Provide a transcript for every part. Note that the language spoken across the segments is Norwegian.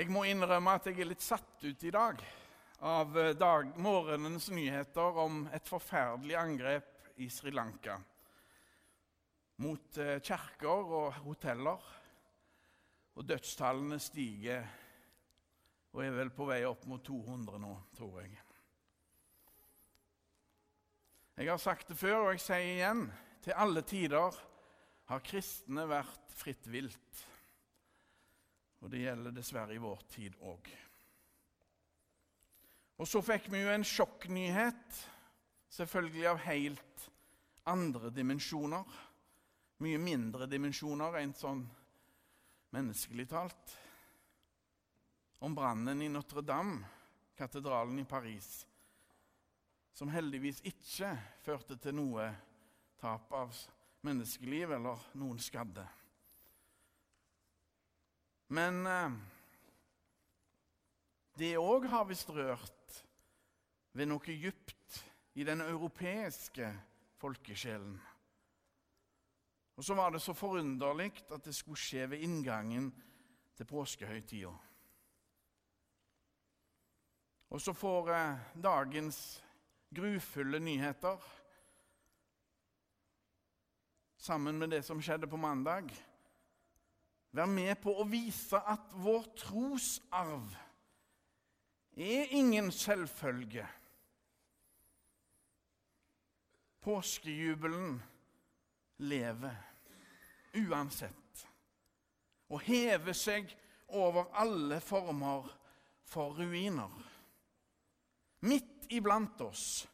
Jeg må innrømme at jeg er litt satt ut i dag av eh, dag, morgenens nyheter om et forferdelig angrep i Sri Lanka mot kjerker og hoteller. Og dødstallene stiger og er vel på vei opp mot 200 nå, tror jeg. Jeg har sagt det før, og jeg sier igjen til alle tider har kristne vært fritt vilt. Og det gjelder dessverre i vår tid òg. Og så fikk vi jo en sjokknyhet, selvfølgelig av helt andre dimensjoner. Mye mindre dimensjoner enn sånn menneskelig talt. Om brannen i Notre-Dame, katedralen i Paris, som heldigvis ikke førte til noe tap av menneskeliv eller noen skadde. Men eh, det òg har visst rørt ved noe dypt i den europeiske folkesjelen. Og så var det så forunderlig at det skulle skje ved inngangen til påskehøytida. Og så får eh, dagens grufulle nyheter sammen med det som skjedde på mandag, være med på å vise at vår trosarv er ingen selvfølge. Påskejubelen lever uansett og hever seg over alle former for ruiner. Midt iblant oss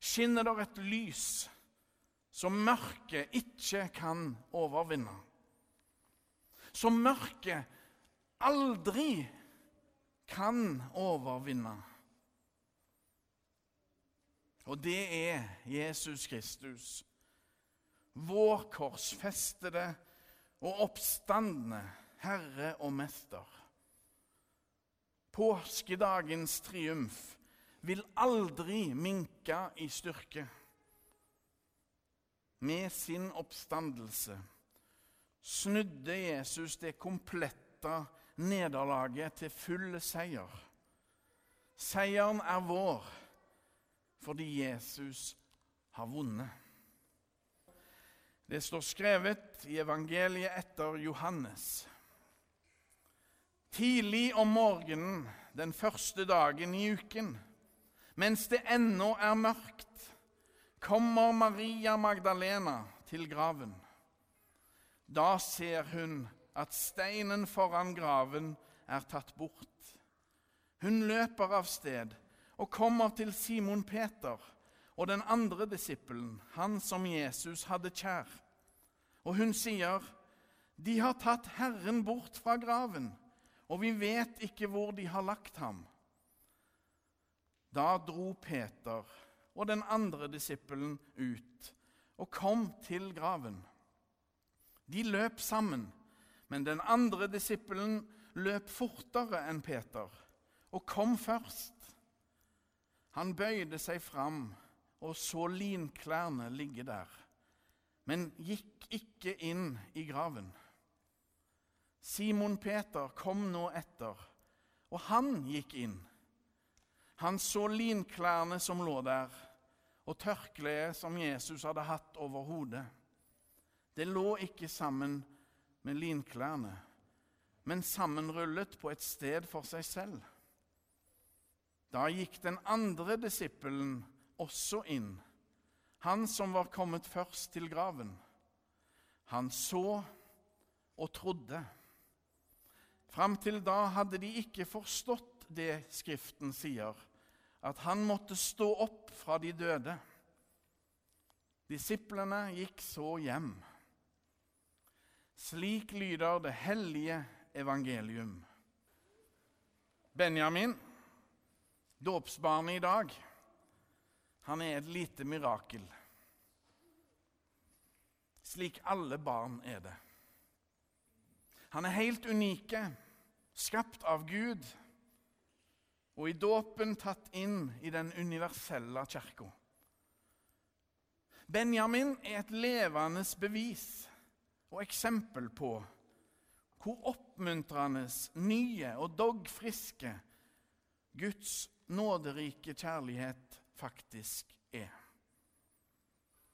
skinner det et lys som mørket ikke kan overvinne som mørket aldri kan overvinne. Og det er Jesus Kristus, vår korsfestede og oppstandende Herre og Mester. Påskedagens triumf vil aldri minke i styrke. Med sin oppstandelse snudde Jesus det komplette nederlaget til full seier. Seieren er vår fordi Jesus har vunnet. Det står skrevet i evangeliet etter Johannes. Tidlig om morgenen den første dagen i uken, mens det ennå er mørkt, kommer Maria Magdalena til graven. Da ser hun at steinen foran graven er tatt bort. Hun løper av sted og kommer til Simon Peter og den andre disippelen, han som Jesus hadde kjær. Og hun sier, 'De har tatt Herren bort fra graven, og vi vet ikke hvor de har lagt ham.' Da dro Peter og den andre disippelen ut og kom til graven. De løp sammen, men den andre disippelen løp fortere enn Peter og kom først. Han bøyde seg fram og så linklærne ligge der, men gikk ikke inn i graven. Simon Peter kom nå etter, og han gikk inn. Han så linklærne som lå der, og tørkleet som Jesus hadde hatt over hodet. Det lå ikke sammen med linklærne, men sammenrullet på et sted for seg selv. Da gikk den andre disippelen også inn, han som var kommet først til graven. Han så og trodde. Fram til da hadde de ikke forstått det Skriften sier, at han måtte stå opp fra de døde. Disiplene gikk så hjem. Slik lyder det hellige evangelium. Benjamin, dåpsbarnet i dag, han er et lite mirakel. Slik alle barn er det. Han er helt unike, skapt av Gud og i dåpen tatt inn i den universelle kirka. Benjamin er et levende bevis og eksempel på hvor oppmuntrende, nye og dogfriske Guds nåderike kjærlighet faktisk er.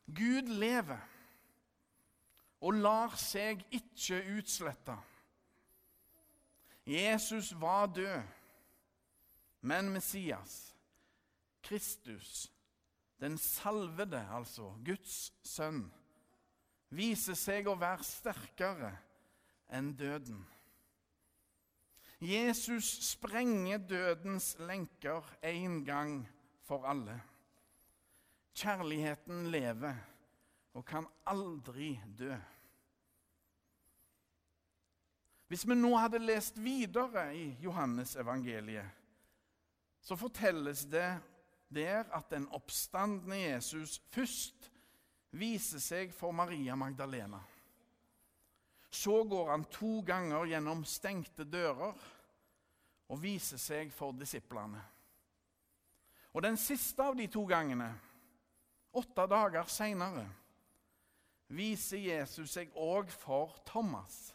Gud lever og lar seg ikke utslette. Jesus var død, men Messias, Kristus, den salvede, altså Guds sønn, viser seg å være sterkere enn døden. Jesus sprenger dødens lenker en gang for alle. Kjærligheten lever og kan aldri dø. Hvis vi nå hadde lest videre i Johannes evangeliet, så fortelles det der at den oppstandende Jesus først viser seg for Maria Magdalena. Så går han to ganger gjennom stengte dører og viser seg for disiplene. Og den siste av de to gangene, åtte dager seinere, viser Jesus seg òg for Thomas.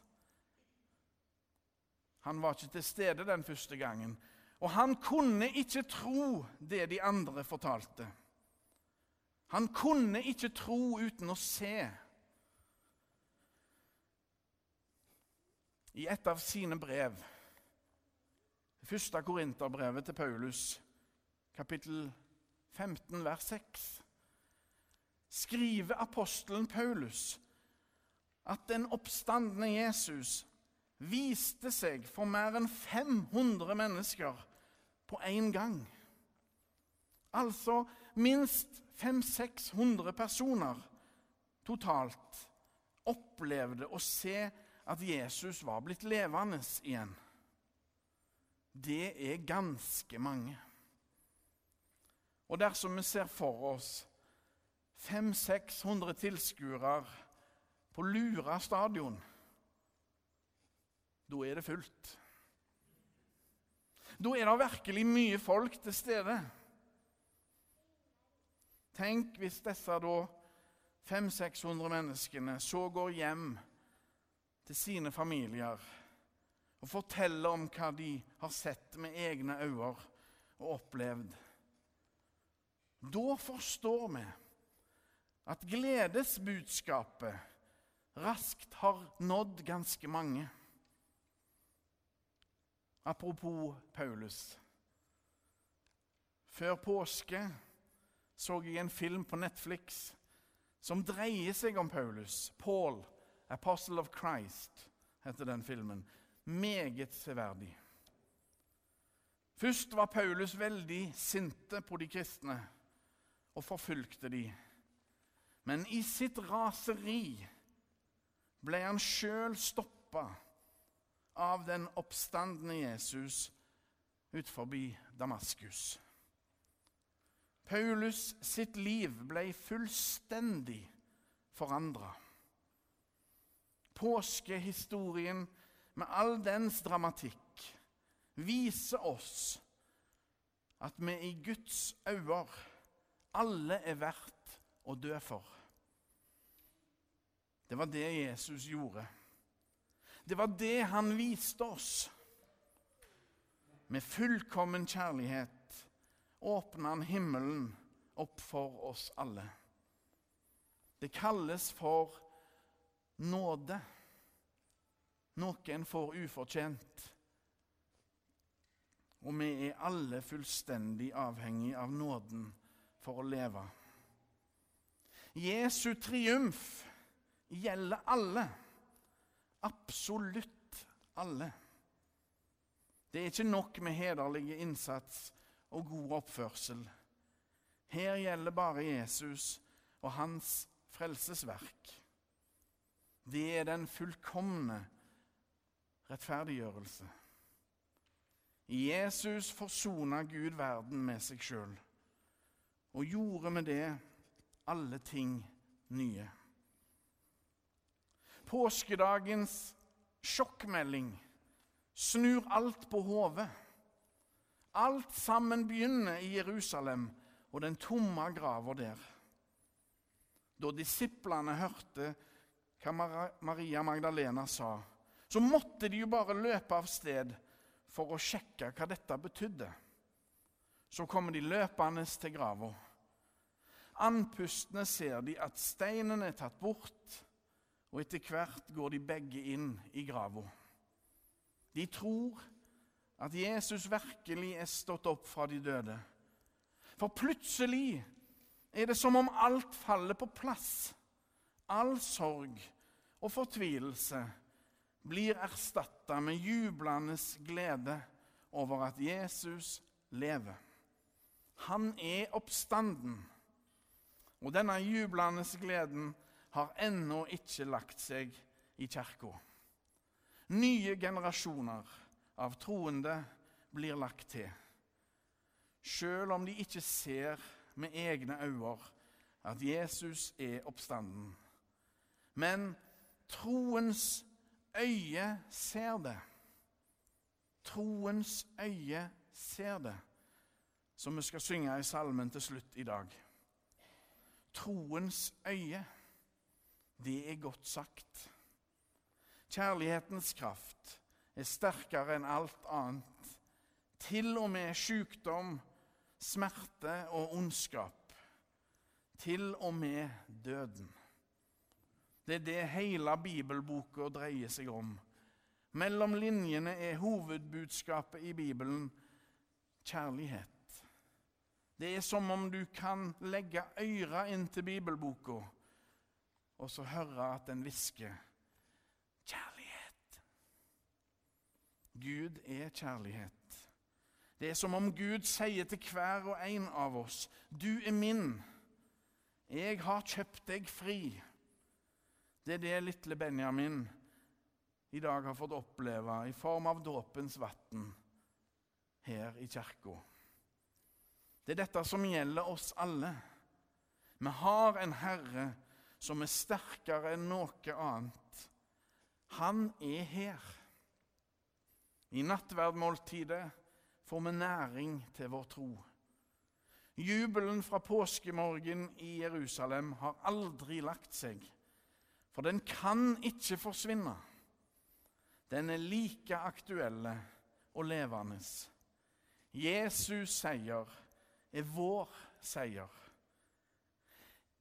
Han var ikke til stede den første gangen, og han kunne ikke tro det de andre fortalte. Han kunne ikke tro uten å se. I et av sine brev, det første korinterbrevet til Paulus, kapittel 15, vers 6, skriver apostelen Paulus at den oppstandende Jesus viste seg for mer enn 500 mennesker på én gang. Altså minst 500-600 personer totalt opplevde å se at Jesus var blitt levende igjen. Det er ganske mange. Og dersom vi ser for oss 500-600 tilskuere på Lura stadion, da er det fullt. Da er det virkelig mye folk til stede. Tenk hvis disse da 500-600 menneskene så går hjem til sine familier og forteller om hva de har sett med egne øyne og opplevd. Da forstår vi at gledesbudskapet raskt har nådd ganske mange. Apropos Paulus. Før påske så jeg en film på Netflix som dreier seg om Paulus. Paul, 'Apostle of Christ', heter den filmen. Meget severdig. Først var Paulus veldig sinte på de kristne og forfulgte de. Men i sitt raseri ble han sjøl stoppa av den oppstandende Jesus ut forbi Damaskus. Paulus sitt liv ble fullstendig forandra. Påskehistorien med all dens dramatikk viser oss at vi i Guds øyne alle er verdt å dø for. Det var det Jesus gjorde. Det var det han viste oss. Med fullkommen kjærlighet åpna han himmelen opp for oss alle. Det kalles for nåde. Noen får ufortjent. Og vi er alle fullstendig avhengig av nåden for å leve. Jesu triumf gjelder alle. Absolutt alle. Det er ikke nok med hederlig innsats og god oppførsel. Her gjelder bare Jesus og hans frelsesverk. Det er den fullkomne rettferdiggjørelse. Jesus forsona Gud verden med seg sjøl, og gjorde med det alle ting nye. Påskedagens sjokkmelding snur alt på hodet. Alt sammen begynner i Jerusalem og den tomme grava der. Da disiplene hørte hva Maria Magdalena sa, så måtte de jo bare løpe av sted for å sjekke hva dette betydde. Så kommer de løpende til grava. Andpustne ser de at steinen er tatt bort, og etter hvert går de begge inn i grava. De tror at Jesus virkelig er stått opp fra de døde. For plutselig er det som om alt faller på plass. All sorg og fortvilelse blir erstatta med jublende glede over at Jesus lever. Han er oppstanden. Og denne jublende gleden har ennå ikke lagt seg i kirka. Nye generasjoner av troende blir lagt til, sjøl om de ikke ser med egne øyne at Jesus er oppstanden. Men troens øye ser det. Troens øye ser det, som vi skal synge i salmen til slutt i dag. Troens øye, det er godt sagt. Kjærlighetens kraft er sterkere enn alt annet. Til og med sykdom, smerte og ondskap. Til og med døden. Det er det hele bibelboka dreier seg om. Mellom linjene er hovedbudskapet i Bibelen kjærlighet. Det er som om du kan legge øra inntil bibelboka og så høre at den hvisker kjærlighet. Gud er kjærlighet. Det er som om Gud sier til hver og en av oss Du er min. Jeg har kjøpt deg fri. Det er det lille Benjamin i dag har fått oppleve i form av dåpens vann her i kirka. Det er dette som gjelder oss alle. Vi har en Herre som er sterkere enn noe annet. Han er her. I nattverdmåltidet får vi næring til vår tro. Jubelen fra påskemorgen i Jerusalem har aldri lagt seg. For den kan ikke forsvinne. Den er like aktuelle og levende. Jesus' seier er vår seier.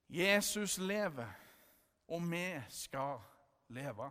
Jesus lever, og vi skal leve.